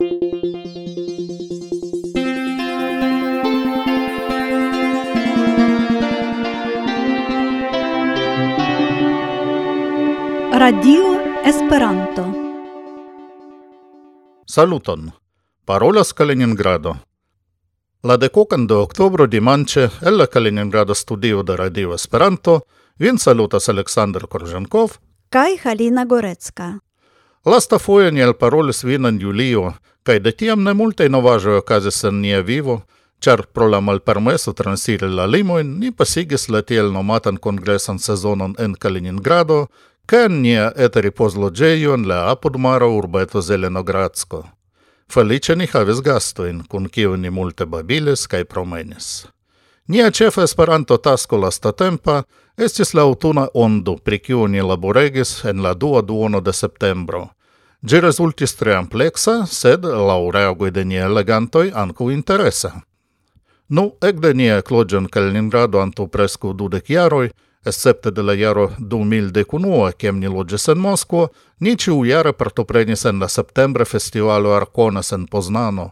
Radio Esperanto. Saluton. Parolas Kaliningrado. La decocan de oktobro dimanche el la Kaliningrado studio de Radio Esperanto vin salutas Aleksandr Korzhenkov kaj Halina Gorecka. Lasta ni alparolis vinan Julio, cae de tiam ne multe novajoe okazis en nia vivo, char pro la malpermeso transiri la limoin ni pasigis la tiel nomatan kongresan sezonon en Kaliningrado, ca en nia eta ripozloggeio en la apudmara urbeto Zelenogradsko. Felice ni havis gastoin, kun kiu ni multe babilis kai promenis. Nia cefa esperanto tasko lastatempa estis la autuna ondo, pri kiu ni laboregis en la dua duono de septembro, Gi resultis tre amplexa, sed laŭ reagoj de niaj elegantoi anco interesa. Nu, ekde nia kloĝo en Kaliningrado antaŭ prescu dudec jaroj, escepte de la jaro 2011, kiam ni logis en Moskvo, ni ĉiujare partoprenis en la septembre festivalo Arconas en Poznano.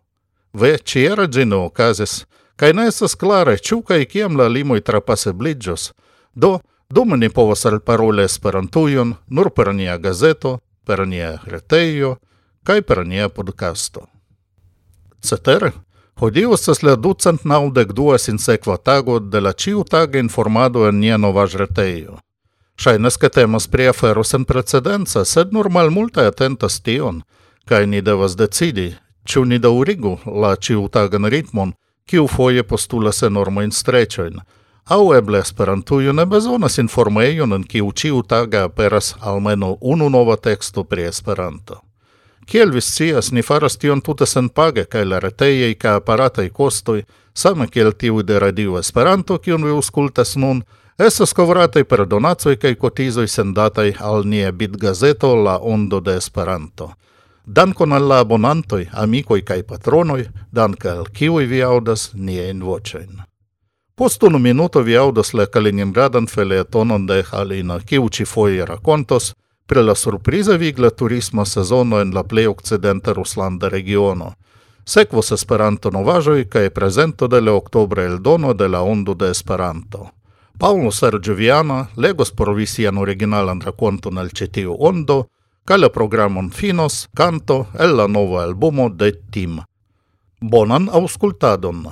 Ve ĉiera ĝi ne okazis, kaj ne esas clare, ciu kaj kiam la limoj trapasebliĝos. Do, dume ni povas alparoli Esperantujon nur per nia gazeto, per nia reteio, kai per nia podcasto. Cetere, Hodiu estas la ducent naudec duas in sequa tago de la ciu taga informado en nia novaj reteio. Shainas ke temas pri afero sen precedenza, sed normal multa atentas tion, kai ni devas decidi, ciu ni daurigu la ciu tagan ritmon, kiu foie postulas enormoin strecioin, Au eble Esperantujo ne bezonas informejon en kiu ĉiutage aperas almenaŭ unu nova teksto pri Esperanto. Kiel vi scias, ni faras tion tute senpage kaj la retejaj kaj aparataj kostoj, same kiel tiuj de Radio Esperanto, kiun vi aŭskultas nun, estas kovrataj per donacoj kaj kotizoj sendataj al nia bitgazeto La Ondo de Esperanto. Dankon al la abonantoj, amikoj kaj patronoj, danke al kiuj vi aŭdas niajn voĉojn. Post unu minuto vi aŭdas la Kaliningradan felietonon de Halina, kiu ci foie racontos pre la surpriza vigla turisma sezono en la plei occidente ruslanda regiono. Sekvos Esperanto novaĵoj kaj prezento de la oktobra eldono de la Ondo de Esperanto. Paulo Sergio Viana legos por vi sian originalan rakonton el ĉi tiu ondo kaj la programon finos kanto el la nova albumo de Tim. Bonan aŭskultadon!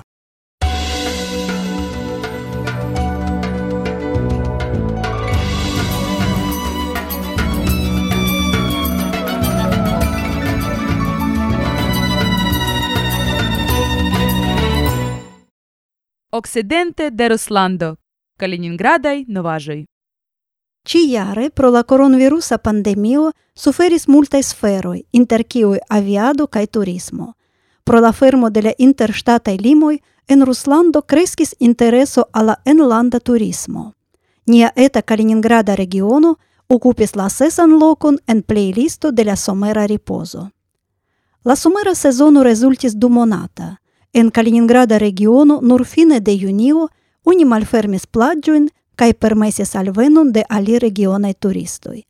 Occidente de Ruslando, Kaliningradai novajoi. Ci jare pro la coronavirusa pandemio suferis multae sferoi, inter kiuj aviado kaj turismo. Pro la fermo de la interŝtataj limoj en Ruslando kreskis intereso alla enlanda turismo. Nia eta Kaliningrada regiono okupis la sesan lokon en playlisto de la somera ripozo. La somera sezono rezultis dumonata – En Калининграда региону нурфине де de уни oni malfermis plaĝojn kaj permesis alvenon de ali regionaj turistoj.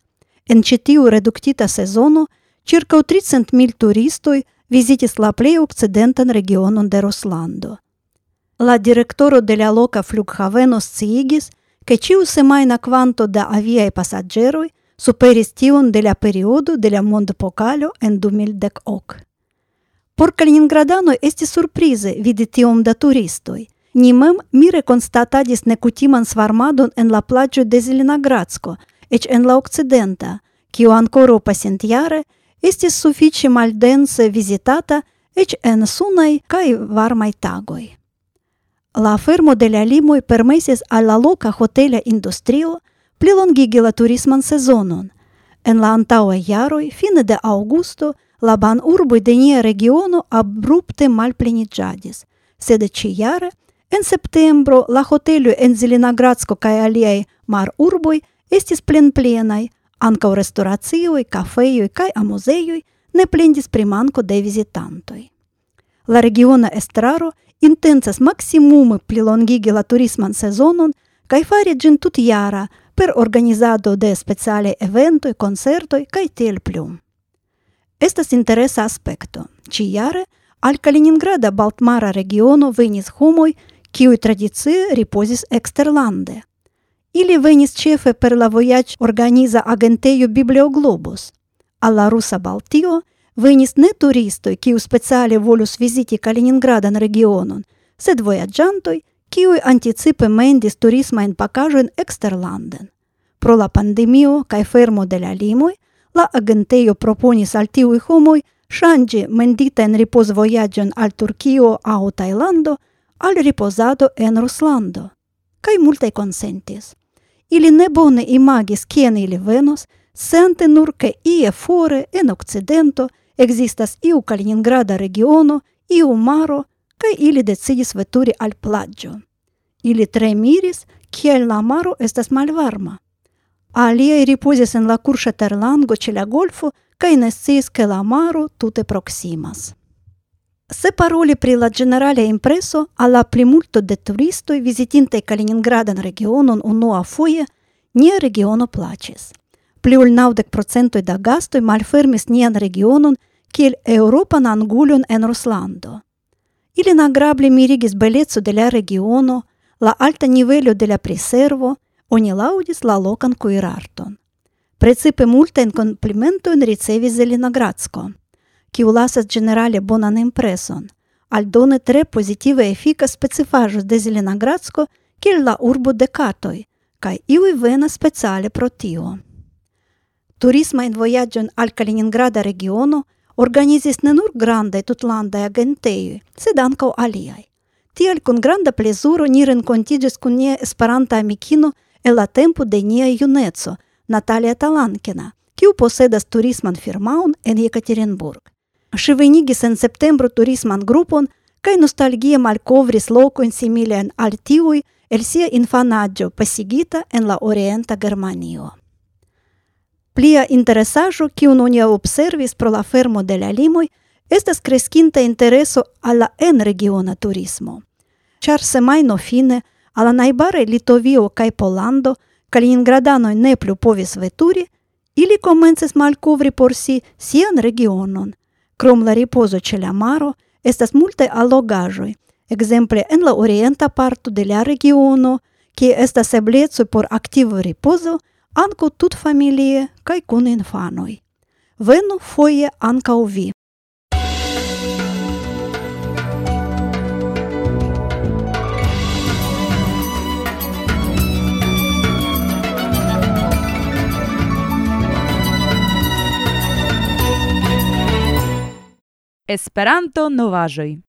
En ĉi tiu reduktita sezono ĉirkaŭ 300 mil turistoj vizitis la plej okcidentan regionon de Ruslando. La direktoro лока la loka flughaveno sciigis, ke ĉiu semajna kvanto da aviaj pasaĝeroj superis tion de la periodo de la mondpokalo en 2010. Por Kaliningradano estis surprize vidi tiom da turistoj. Ni mem mi konstatadis nekutiman svarmadon en la plaĝo de Zelenogradsko, eĉ en la okcidenta, kiu ankoraŭ pasintjare estis sufiĉe maldense vizitata eĉ en sunaj kaj varmaj tagoj. La fermo de la limoj permesis al la loka hotela industrio plilongigi la turisman sezonon. En la antaŭaj jaroj, fine de aŭgusto, la ban urboi de nia regiono abrupte malpleniĝadis, sed ĉijare en septembro la hoteloj en Zelenogradsko kaj aliaj marurboj estis plenplenaj, ankaŭ restoracioj, kafejoj kaj amuzejoj ne plendis pri manko de vizitantoj. La regiona estraro intencas maksimume plilongigi la turisman sezonon kaj fari ĝin tutjara per organizado de speciale eventoj, koncertoj kaj tiel plum. Estas interesa aspekto. Ĉi al Kaliningrada Baltmara regiono venis homoj, kiuj tradicie ripozis eksterlande. Ili venis ĉefe per la vojaĝ organiza agentejo Biblioglobus. Al la Rusa Baltio venis ne turistoj, kiuj speciale volus viziti Kaliningradan regionon, sed vojaĝantoj, kiuj anticipe mendis turismajn pakaĵojn eksterlanden. Pro la pandemio kaj fermo de la limoj la agenteio proponis al tiui homoi shangi mendita in ripos voyagion al Turkio au Tailando al riposado en Ruslando. Kaj multe consentis. Ili ne bone imagis kien ili venos, sente nur ke ie fore en occidento existas iu Kaliningrada regiono, iu maro, kaj ili decidis veturi al plagio. Ili tre miris, kiel la maro estas malvarma, Алија и рипозесен ла курша терланго челя гольфу, кај не сцеске ла мару туте проксимас. Се пароли при ла генерале импресо, а ла плимульто де туристој визитинте Калининграден регионон уно афуе, ние региону плачес. Плюл навдек процентој да гастој малфермис нијан регионон, кел Европа на Ангулион ен Русландо. Или на грабли миригис белецо деля региону ла алта нивелю деля пресерво, oni laudis la locan kuirarton. Precipe multajn komplimentojn ricevis Zelinogradsko, kiu lasas ĝenerale bonan impreson, aldone tre pozitive efika specifaĵo de Zelinogradsko kiel la urbo de katoj, kaj iuj venas speciale pro tio. Turisma en vojaĝon al Kaliningrada regiono organizis ne nur grandaj tutlandaj agentejoj, sed ankaŭ aliaj. Tiel kun granda plezuro ni renkontiĝis kun nia Esperanta amikino Ела темпу денија јунецо, Наталија Таланкина, ки с туризман фирмаун ен Екатеринбург. Шивенигис сен септембру туризман групон, кај ностальгија малковрис локон симилен ел сија инфанаджо пасигита ен ла Ориента Германио. Плија интересажу ки ун обсервис про ла фермо де ла Лимој естас крескинта интересо ала ен региона туризмо. Чар се мајно фине – а la najbaraj Litovio kaj Polando, Kaliningradanoj ne plu povis veturi, ili komencis malkovri por si sian regionon. Krom la ripozo ĉe la maro estas multe allogaĵoj, ekzemple en la orienta parto de la regiono, kie estas ebleco por aktiva ripozo ankaŭ tutfamilie kaj kun infanoj. Venu foje ankaŭ vi. Esperanto novaĵoj.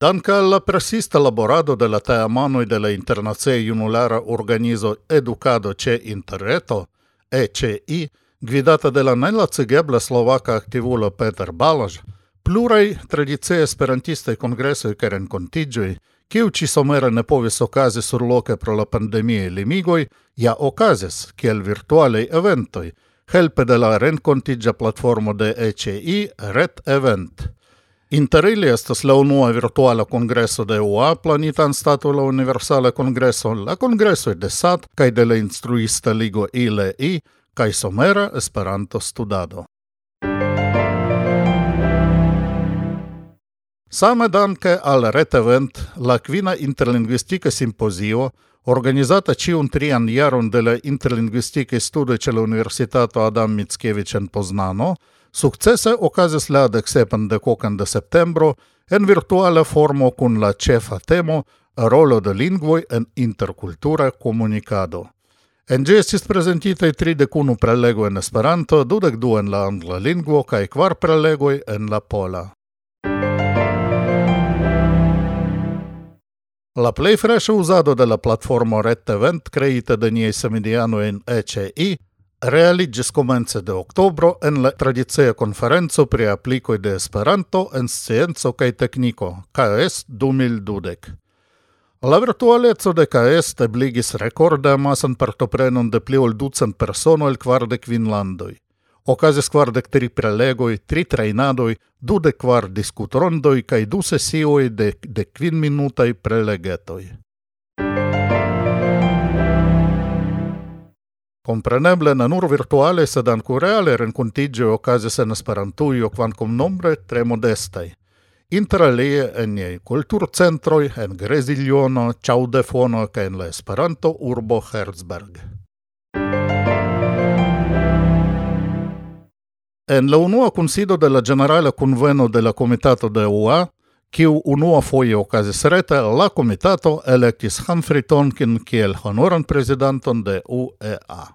Danke al la persista laborado de la teamanoj de la internacia junulara organizo Educado ĉe interreto, ECI, gvidata de la nelacigebla slovaka aktivulo Peter Balaz, pluraj tradicie esperantistaj kongresoj kaj renkontiĝoj, kiu ĉi-somere ne povis okazi surloke pro la pandemiaj limigoj, ja okazis kiel virtualaj eventoj, helpe de la rencontigia platformo de ECI Red Event. Inter ili estas la unua virtuala congresso de UA planita anstataŭ la Universala Kongreso, la Kongresoj de SAT kaj de la Instruista Ligo ILEI kaj somera Esperanto studado. Same danke al Red Event, la kvina interlingvistika simpozio organizata ciun trian jaron de la interlingvistike studoj ce la Universitato Adam Mickiewicz en Poznano, successe okazis la deksepan de cocan de septembro en virtuala formo kun la cefa temo rolo de lingvoj en interkultura comunicado. En gi estis presentite tri de cunu prelego en Esperanto, dudek du en la angla lingvo kaj quar prelegoj en la pola. La plei freŝa usado de la platformo RedEvent creita de niei semidiano en ECI realigis komence de oktobro en la tradicia konferenco pri aplikoj de Esperanto en scienzo kaj tekniko KS 2012. La virtualezzo de KS ebligis rekorda amasan partoprenon de pli ol ducent persono el kvardek vinlandoj. Okazis kvardek tri prelegoj, tri trejnadoj, dudek kvar diskutrondoj kaj du sesioj de dekvinminutaj prelegetoj. Compreneble ne nur virtuale, sed anco reale rencontigio ocasis en Esperantujo, quancom nombre tre modestai. Inter alie en niei culturcentroi, en Gresiliono, Ciaudefono, ca en la Esperanto urbo Herzberg. En la unua consido de la generala conveno de la Comitato de UA, kiu unua foie okazis rete, la Comitato electis Humphrey Tonkin kiel honoran presidenton de UEA.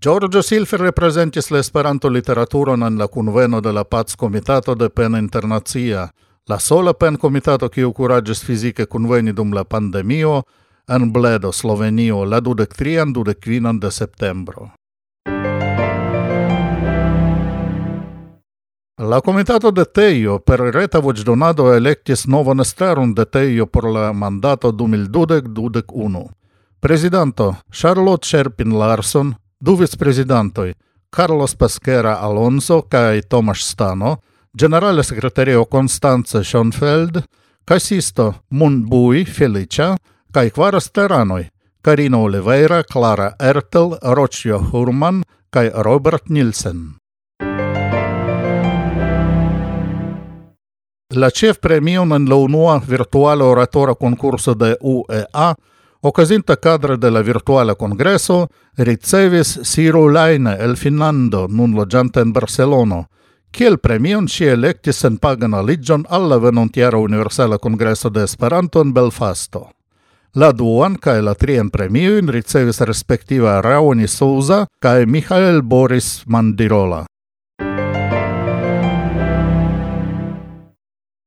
Giorgio Silfer representis la Esperanto literaturon en la conveno de la Paz Comitato de Pen Internazia, la sola Pen Comitato kiu curagis fizike conveni dum la pandemio, en Bledo, Slovenio, la 23-25 de septembro. La Comitato de Teio per reta voĉdonado elektis novan estaron de Teio por la mandato 2020-2021. Presidento Charlotte Sherpin Larson, du vicepresidentoi Carlos Pesquera Alonso kai Tomasz Stano, generale secretario Constanze Schoenfeld, casisto Mun Bui Felicia, kai kvaras teranoi, Karina Oliveira, Clara Ertel, Rocio Hurman kai Robert Nielsen. La chef premium en la unua virtuala oratora concurso de UEA, ocasinta cadre de la virtuala congresso, ricevis Siro Laine el Finlando, nun logiante en Barcelono, kiel premion si electis en pagan aligion alla venontiera universala congresso de Esperanto en Belfasto. La duan kaj la trien premiojn ricevis respectiva Raoni Souza kaj Michael Boris Mandirola.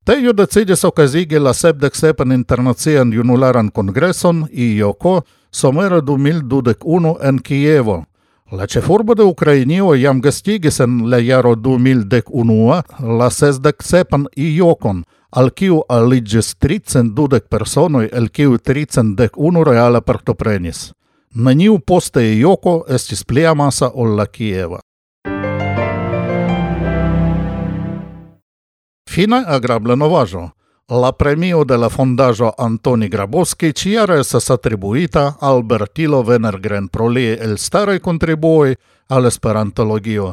Tejo decidis okazigi la sepdek sepan internacian junularan kongreson IJOKO somera 2021 en Kijevo, La cefurbo de Ukrainio jam gastigis en la jaro 2011 la sesdec sepan IOCON, al kiu aligis 320 personoi, el kiu 311 reale partoprenis. Neniu poste IOCO estis pli amasa ol la Kieva. Fine agrable novajo. La premio de la fondaĵo Antoni Grabowski ĉiare estas attribuita al Bertilo Venergren pro liaj elstaraj kontribuoj al Esperantologio.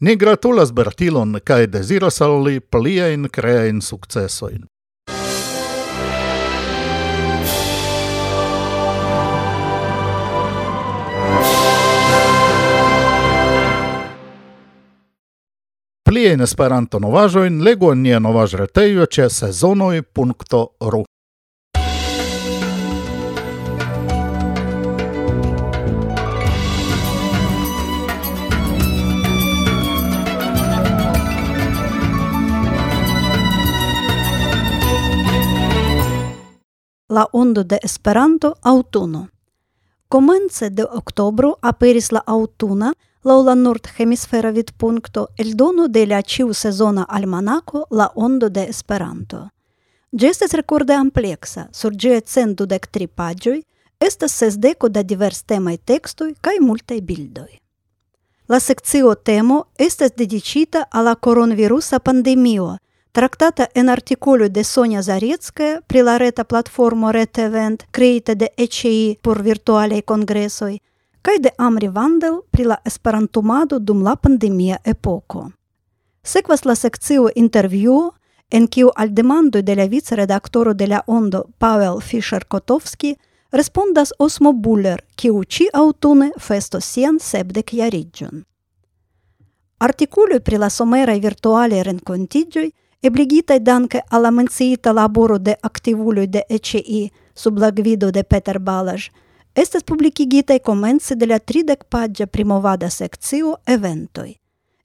Ni gratulas Bertilon kaj desiras al li pliein creain successoin. Plie in Esperanto novaĵojn legu en nia novaĵretejo ĉe sezonoj.ru. La ondo de Esperanto aŭtuno. Komence de oktobro aperis la aŭtuna Лаула Норт Хемисфера вид пункто Эльдону де ля чиу сезона Альманако ла ондо де Есперанто. Джестес рекорде амплекса, сурджие ценду дек три паджој, estas sesdeco деко да temaj tekstoj kaj multaj bildoj. La sekcio temo estas dediĉita al la koronavirusa pandemio, traktata en artikolo de Sonja Zareckaja pri la reta platformo Retevent kreita de ECI por virtualaj kongresoj, kaj de Amri Vandel pri la esperantumado dum la pandemia epoko. Sekvas la sekcio intervjuo, en kiu al demandoj de la vicredaktoro de la Ondo Pavel Fischer-Kotovski respondas Osmo Buller, kiu ĉi aŭtune festos sian sepdekjariĝon. Artikuloj pri la someraj virtualaj renkontiĝoj ebligitaj danke al la menciita laboro de aktivuloj de ECI sub la gvido de Peter Balaĵ – estas publikigitaj komence de la tridekpaĝa primovada sekcio Eventoj,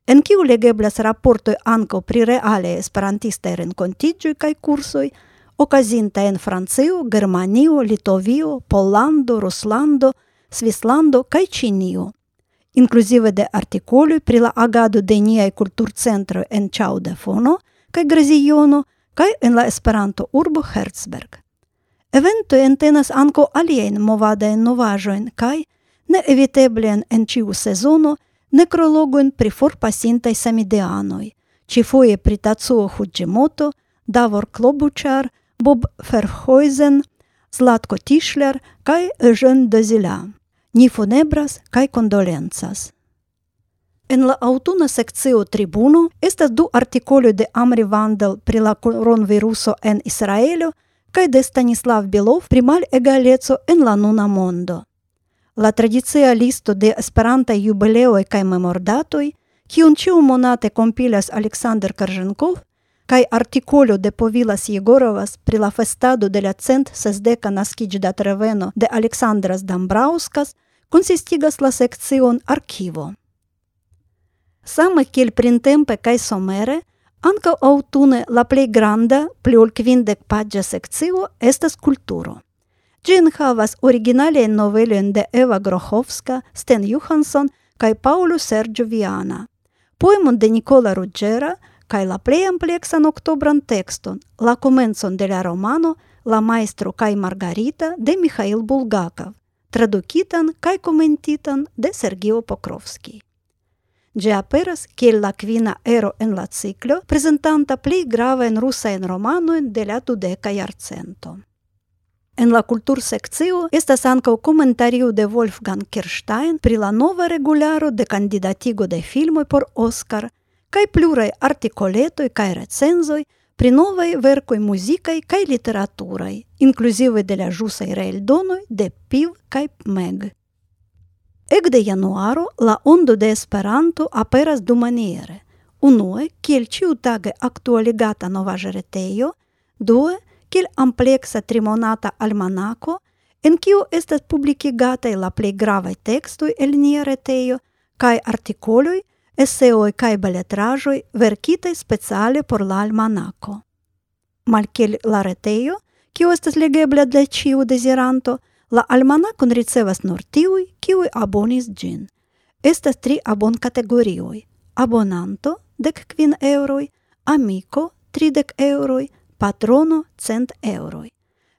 en kiu legeblas raportoj ankaŭ pri reale esperantistaj renkontiĝoj kaj kursoj okazinta en Francio, Germanio, Litovio, Pollando, Ruslando, Svislando kaj Ĉinio, inkluzive de artikoloj pri la agado de niaj kulturcentroj en Ĉaŭdefono kaj Graziono kaj en la Esperanto-urbo Herzberg. Eventoj entenas ankaŭ aliajn movadajn novaĵojn kaj, neeviteblen en ĉiu sezono, nekrologojn pri forpasintaj samideanoj, ĉifoje pri Tatsuo Hudĝimoto, Davor Klobuĉar, Bob Ferhojzen, Zlatko Tischler kaj Eugène Dezila. Ni funebras kaj kondolencas. En la autuna sekcio Tribuno estas du artikoloj de Amri Vandel pri la koronviruso en Israelo – кајде Станислав Белов прималь егалецо ен ла нуна мондо. La tradicia listo de Esperantaj jubileoj kaj memordatoj, kiun ĉiumonate kompilas Aleksandr Karženkov, kaj artikolo de Povilas Jegorovas pri la festado de la cent sesdeka naskiĝdat reveno de Aleksandras Dambrauskas konsistigas la sekcion arkivo. Same kiel printempe kaj somere – Анка autune la plej granda, pli ol kvindek paĝa sekcio estas kulturo. Ĝi enhavas originalajn novelojn de Eva Grohovska, Sten Johansson kaj Paolo Sergio Viana, poemon de Nicola Ruggera kaj la plej ampleksan oktobran tekston, la komencon de la romano La majstro kaj Margarita de Mihail Bulgakov, tradukitan kaj komentitan de Sergio Gi aperas kiel la quina ero en la ciclo, presentanta pli grava en russa en romanoin de la dudeca iarcento. En la cultur sekcio estas ankaŭ komentario de Wolfgang Kirstein pri la nova regularo de kandidatigo de filmoj por Oscar kaj pluraj artikoletoj kaj recenzoj pri novaj verkoj muzikaj kaj literaturaj, inkluzive de la ĵusaj reeldonoj de Piv kaj Meg. Ekde januaro la ondo de Esperanto aperas dumaniere. Unue, kiel ĉiutage aktualigata nova retejo, due, kiel ampleksa trimonata almanako, en kiu estas publikigataj la plej gravaj tekstoj el nia retejo kaj artikoloj, eseoj kaj beletraĵoj verkitaj speciale por la almanako. Malkiel la retejo, kiu estas legebla de ciu deziranto – La almanakon ricevas nur tiui, kiui abonis gin. Estas tri abon categorioi. abonanto dec quin euroi, amico, tridec euroi, patrono cent euroi.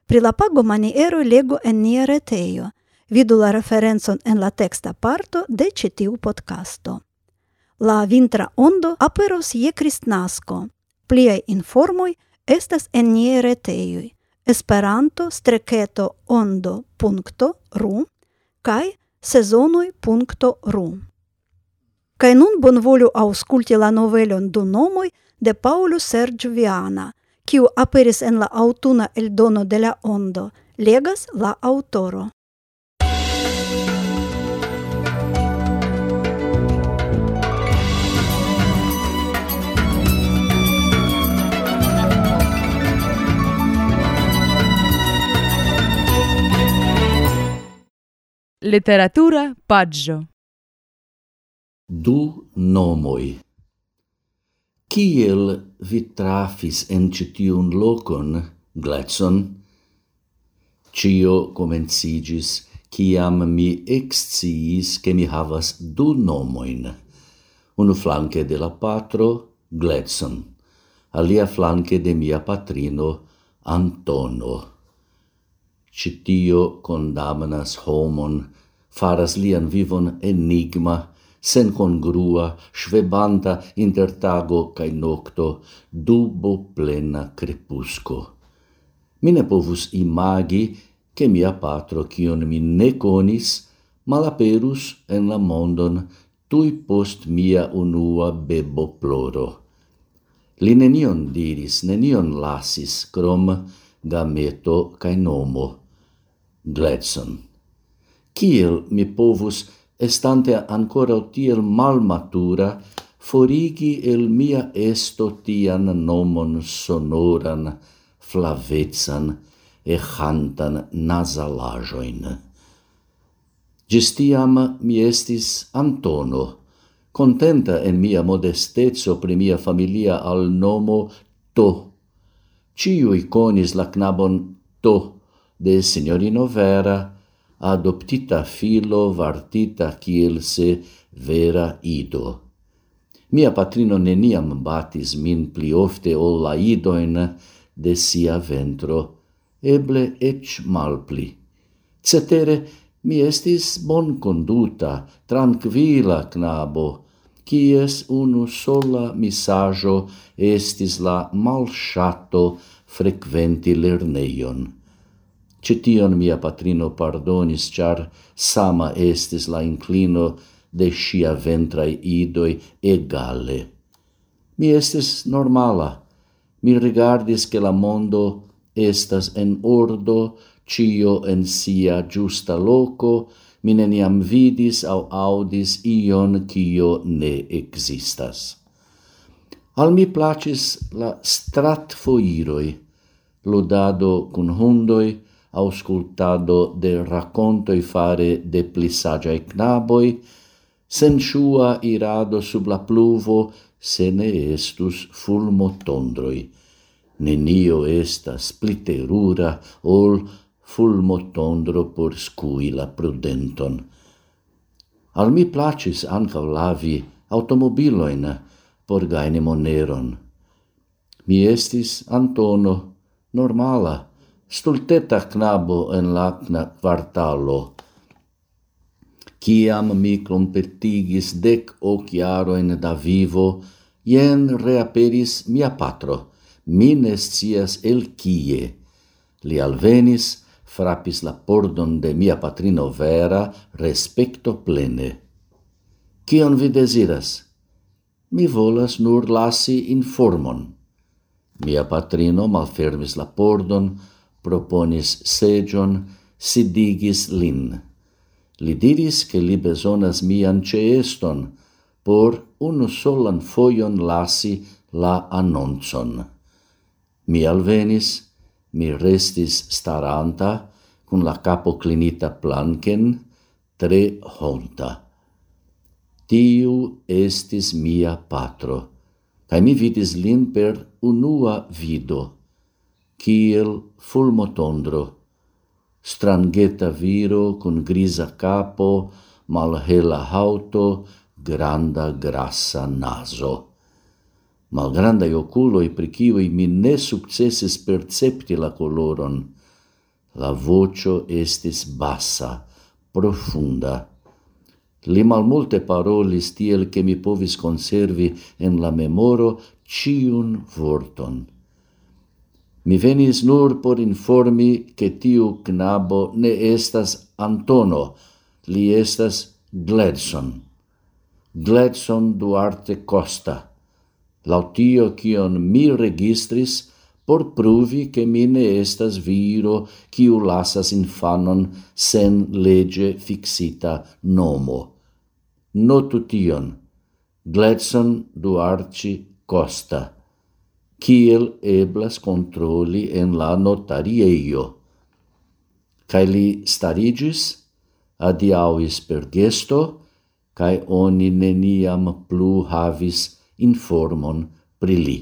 Pri la pago manieroj legu en nia reteio. Vidu la referencon en la texta parto de citiu podcasto. La vintra ondo aperos je Kristnasko. Pliaj informoj estas en nia retejoj. esperanto-ondo.ru kaj sezonoj.ru. Kaj nun bonvolu auskulti la novelon du nomoj de Paulo Sergio Viana, kiu aperis en la aŭtuna eldono de la Ondo, legas la aŭtoro. Literatura paggio. Du nomoi. Kiel vi trafis en citiun locon, Gletson? Cio comencigis, ciam mi exciis che mi havas du nomoin. Unu flanque de la patro, Gletson, alia flanque de mia patrino, Antono. Citio condamnas homon, faras lian vivon enigma, sen congrua, svebanta inter tago cae nocto, dubo plena crepusco. Mi ne povus imagi che mia patro, cion mi ne conis, malaperus en la mondon tui post mia unua bebo ploro. Li nenion diris, nenion lasis, crom gameto cae nomo gletson. Kiel mi povus, estante ancora tiel malmatura, forigi el mia esto tian nomon sonoran, flavezan, e hantan nasalajoin. Gestiam mi estis Antono, contenta en mia modestezzo pri mia familia al nomo To. Ciui conis la knabon To, de signorino Vera, adoptita filo vartita kiel se vera ido. Mia patrino neniam batis min pli ofte ol la idoin de sia ventro, eble ec malpli. Cetere, mi estis bon conduta, tranquila knabo, quies unu sola misajo estis la malshato frequenti lerneion. Cetion mia patrino pardonis, char sama estis la inclino de sia ventrae idoi egale. Mi estis normala. Mi rigardis che la mondo estas en ordo, cio en sia giusta loco, mi neniam vidis au audis ion cio ne existas. Al mi placis la strat foiroi, ludado cun hundoi, auscultado de raccontoi fare de pli e knaboi, sensuua irado sub la pluvo, se ne estus fulmo tondroi. Nenio estas spliterura ol fulmo tondro por scui la prudenton. Al mi placis anca lavi automobiloin por gaine moneron. Mi estis Antono, normala, stulteta knabo en la quartalo. Ciam mi clompetigis dec hoc iaroin da vivo, jen reaperis mia patro, mines cias el cie. Li alvenis, frapis la pordon de mia patrino vera, respecto plene. Cion vi desiras? Mi volas nur lasi informon. Mia patrino malfermis la pordon, proponis segion, sidigis lin. Li diris che li besonas mian ceeston por unu solan foion lasi la annonzon. Mi alvenis, mi restis staranta, cun la capo clinita planken, tre honta. Tiu estis mia patro, cae mi vidis lin per unua vido kiel fulmotondro, strangeta viro con grisa capo, malhela hauto, granda grassa naso. Malgrandai oculoi pri cioi mi ne successis percepti la coloron. La vocio estis bassa, profunda. Li malmulte parolis tiel che mi povis conservi en la memoro ciun vorton. Mi venis nur por informi che tiu knabo ne estas Antono, li estas Gledson. Gledson Duarte Costa. Lautio kion mi registris por pruvi che mi ne estas viro kiu lasas infanon sen lege fixita nomo. Notu tion. Gledson Duarte Costa kiel eblas controli en la notarieio. Cae li starigis, adiauis per gesto, cae oni neniam plu havis informon pri li.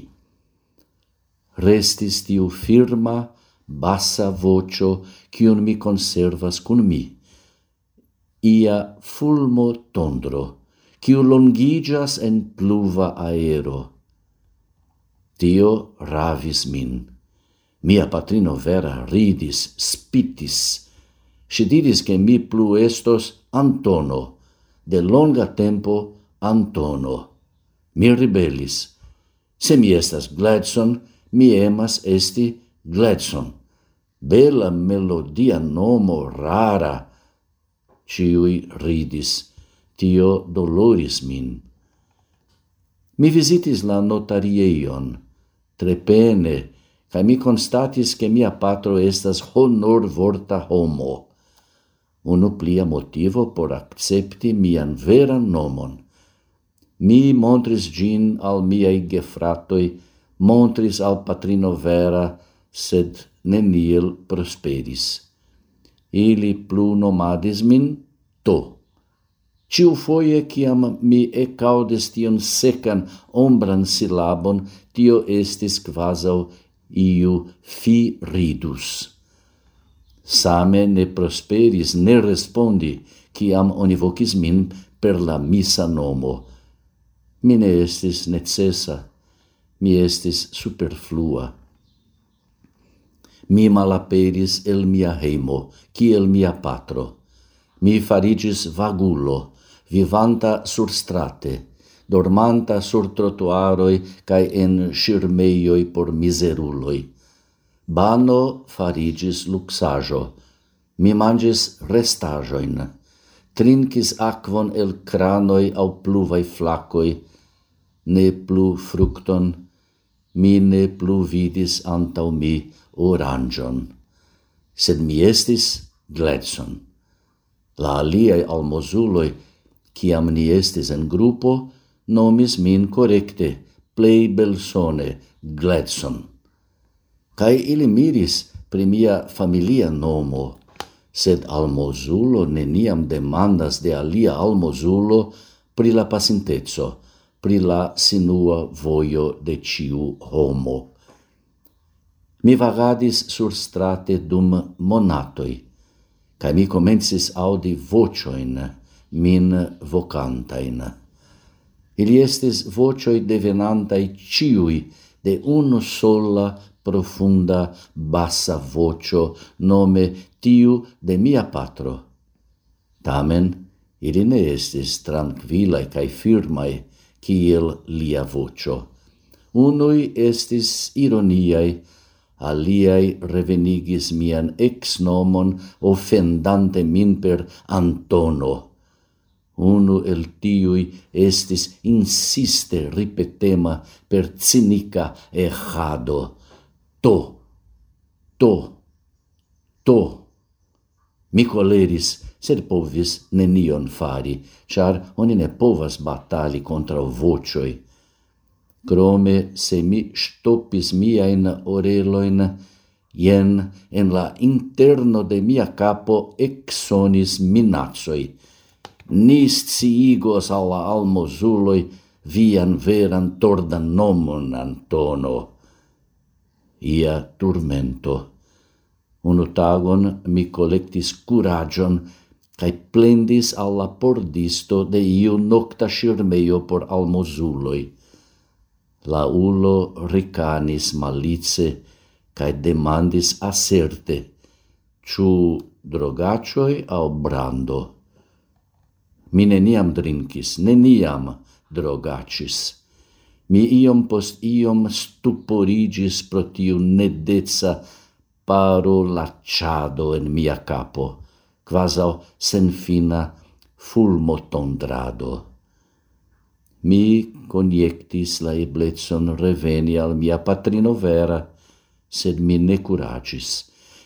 Restis tiu firma, bassa vocio, cion mi conservas cun mi, ia fulmo tondro, ciu longigas en pluva aero, Tio ravis min. Mia patrino vera ridis, spitis. Si diris che mi plu estos Antono, de longa tempo Antono. Mi ribellis. Se mi estas Gladson, mi emas esti Gladson. Bella melodia nomo rara. Ciui ridis. Tio doloris min. Mi visitis la notarieion, trepene, ca mi constatis che mia patro estas honor vorta homo. Unu plia motivo por accepti mian veran nomon. Mi montris gin al miei gefratoi, montris al patrino vera, sed neniel prosperis. Ili plu nomadis min to. Ciu foie ciam mi ecaudis tion secan ombran silabon, tio estis quasau iu fi ridus. Same ne prosperis ne respondi, ciam oni vocis min per la misa nomo. Mi ne estis necessa, mi estis superflua. Mi malaperis el mia heimo, ciel mia patro. Mi farigis vagulo, vivanta sur strate, dormanta sur trotuaroi cae en shirmeioi por miseruloi. Bano farigis luxajo, mi mangis restajoin, trincis aquon el cranoi au pluvai flacoi, ne plu fructon, mi ne plu vidis antau mi orangion, sed mi estis gledson. La aliei almozuloi, ciam ni estis en gruppo, nomis min correcte, plei belsone, Gledson. Cai ili miris pri mia familia nomo, sed almozulo neniam demandas de alia almozulo pri la pasintezzo, pri la sinua voio de ciu homo. Mi vagadis sur strate dum monatoi, cae mi comensis audi vocioin, min vocantain. Ili estis vocioi devenantai ciui de unu sola profunda bassa vocio nome tiu de mia patro. Tamen, ili ne estis tranquilae cae firmae kiel lia vocio. Unui estis ironiae, aliai revenigis mian ex nomon offendante min per Antono. Uno el tiui estis insiste ripetema per cinica errado. To, to, to. Mi coleris, sed povis nenion fari, char oni ne povas batali contra vocioi. Crome, se mi stopis miain oreloin, jen en la interno de mia capo exonis minatsoi, ni sciigos alla almozuloi vian veran tordan nomon Antono. Ia turmento. Unu tagon mi collectis curagion cae plendis alla pordisto de iu nocta shirmeio por almozuloi. La ulo ricanis malice cae demandis aserte, ciu drogacioi au brando. Mi neniam drinkis, neniam drogacis. Mi iom post iom stuporigis pro tiu nedeca parolacciado en mia capo, quasau senfina fulmotondrado. Mi coniectis la eblecon reveni al mia patrino vera, sed mi ne curacis.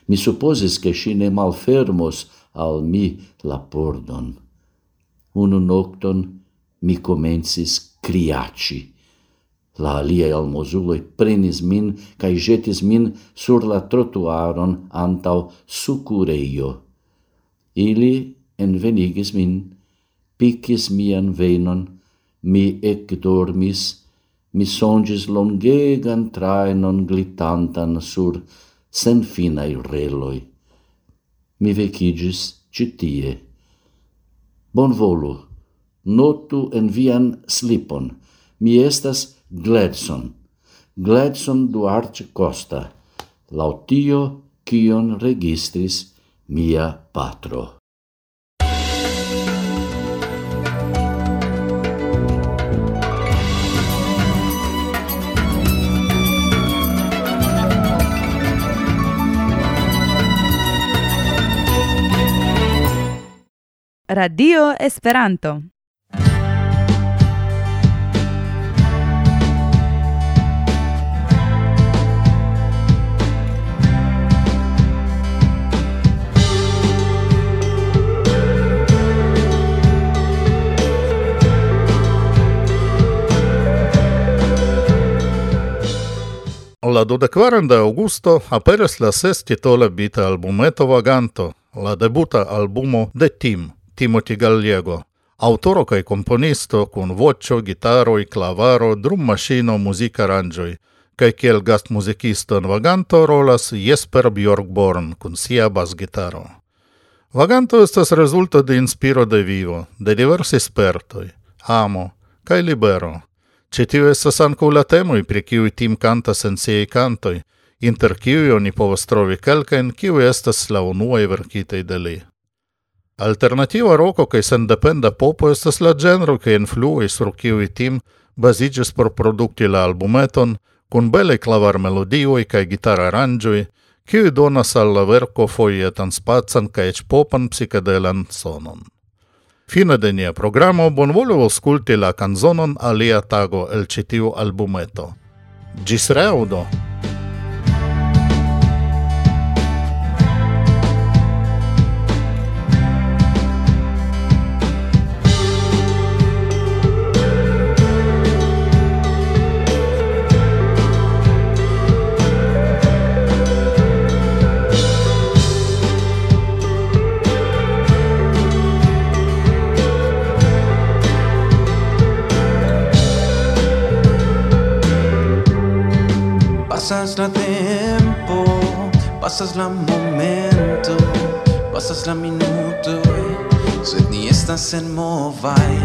Mi supposis che si ne malfermos al mi la pordon unu nocton mi comensis criaci. La aliei almozuloi prenis min cae jetis min sur la trotuaron antau sucureio. Ili envenigis min, picis mian venon, mi ecdormis, mi songis longegan trainon glitantan sur senfinai reloi. Mi vecigis citie. Bon volu, notu en vian slipon. Mi estas Gledson, Gledson Duarte Costa. Lautio, cion registris mia patro. Radio Esperanto. La 24 de augusto aperis la ses titola bita albumeto Vaganto, la debuta albumo de Tim, Timothy Gallego, autoro kaj komponisto kun voĉo, drum klavaro, drummaŝino, muzikaranĝoj kaj kiel gastmuzikisto en vaganto rolas Jesper Bjorkborn kun sia basgitaro. Vaganto estas rezulto de inspiro de vivo, de diversi spertoj, amo kaj libero. Ĉi tio estas ankaŭ la temoj, pri kiuj Tim kantas en siaj kantoj, inter kiuj oni povas trovi kelkajn, kiuj estas la unuaj verkitaj de li. Alternativa roko kai sendependa popo estas la genro kai influis sur kiuj tim baziĝis por produkti la albumeton kun bele klavar melodioj kaj gitar aranĝoj, kiuj donas al la verko foje spacan kaj eĉ popan psikedelan sonon. Fine de nia programo bonvolu aŭskulti la kanzonon alia tago el ĉi albumeto. Gis reudo! Pasas la tempo, pasas la momento, pasas la minuto, sed ni estas en movai.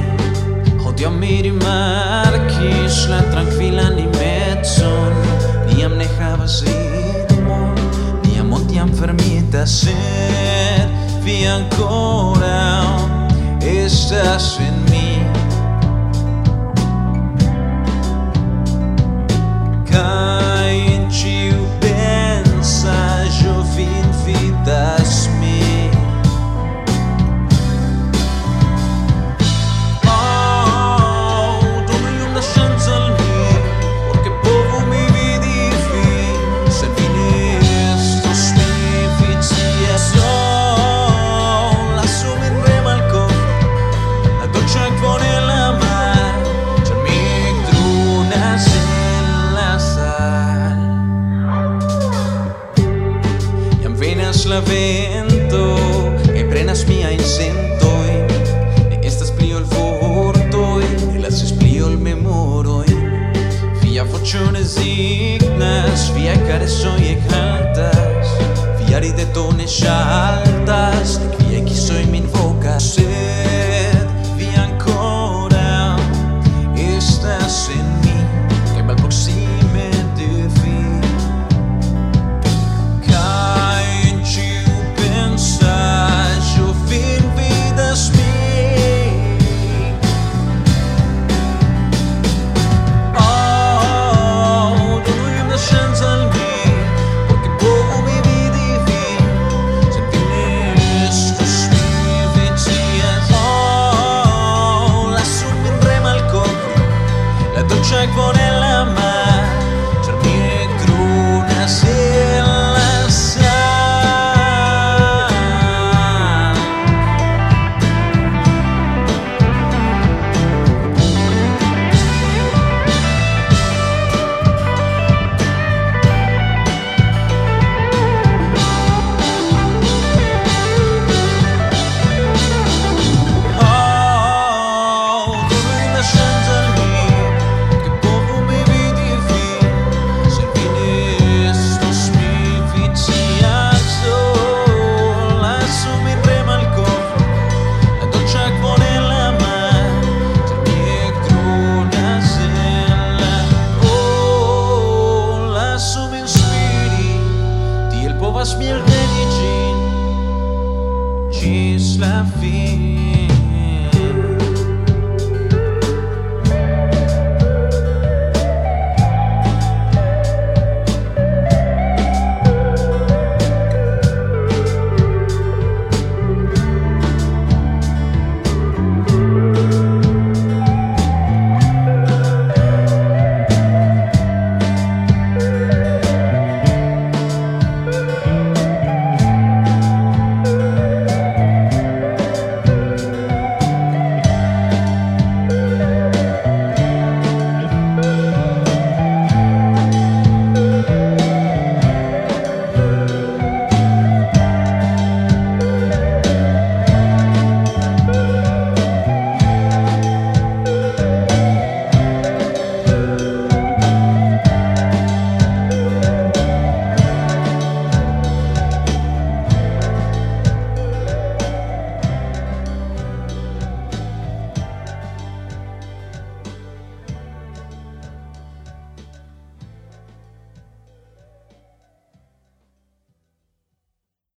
Hodio mi rimarkis la tranquila ni mezzon, niam ne havas ritmo, niam otiam fermita, sed vi ancora estas en un cieco nella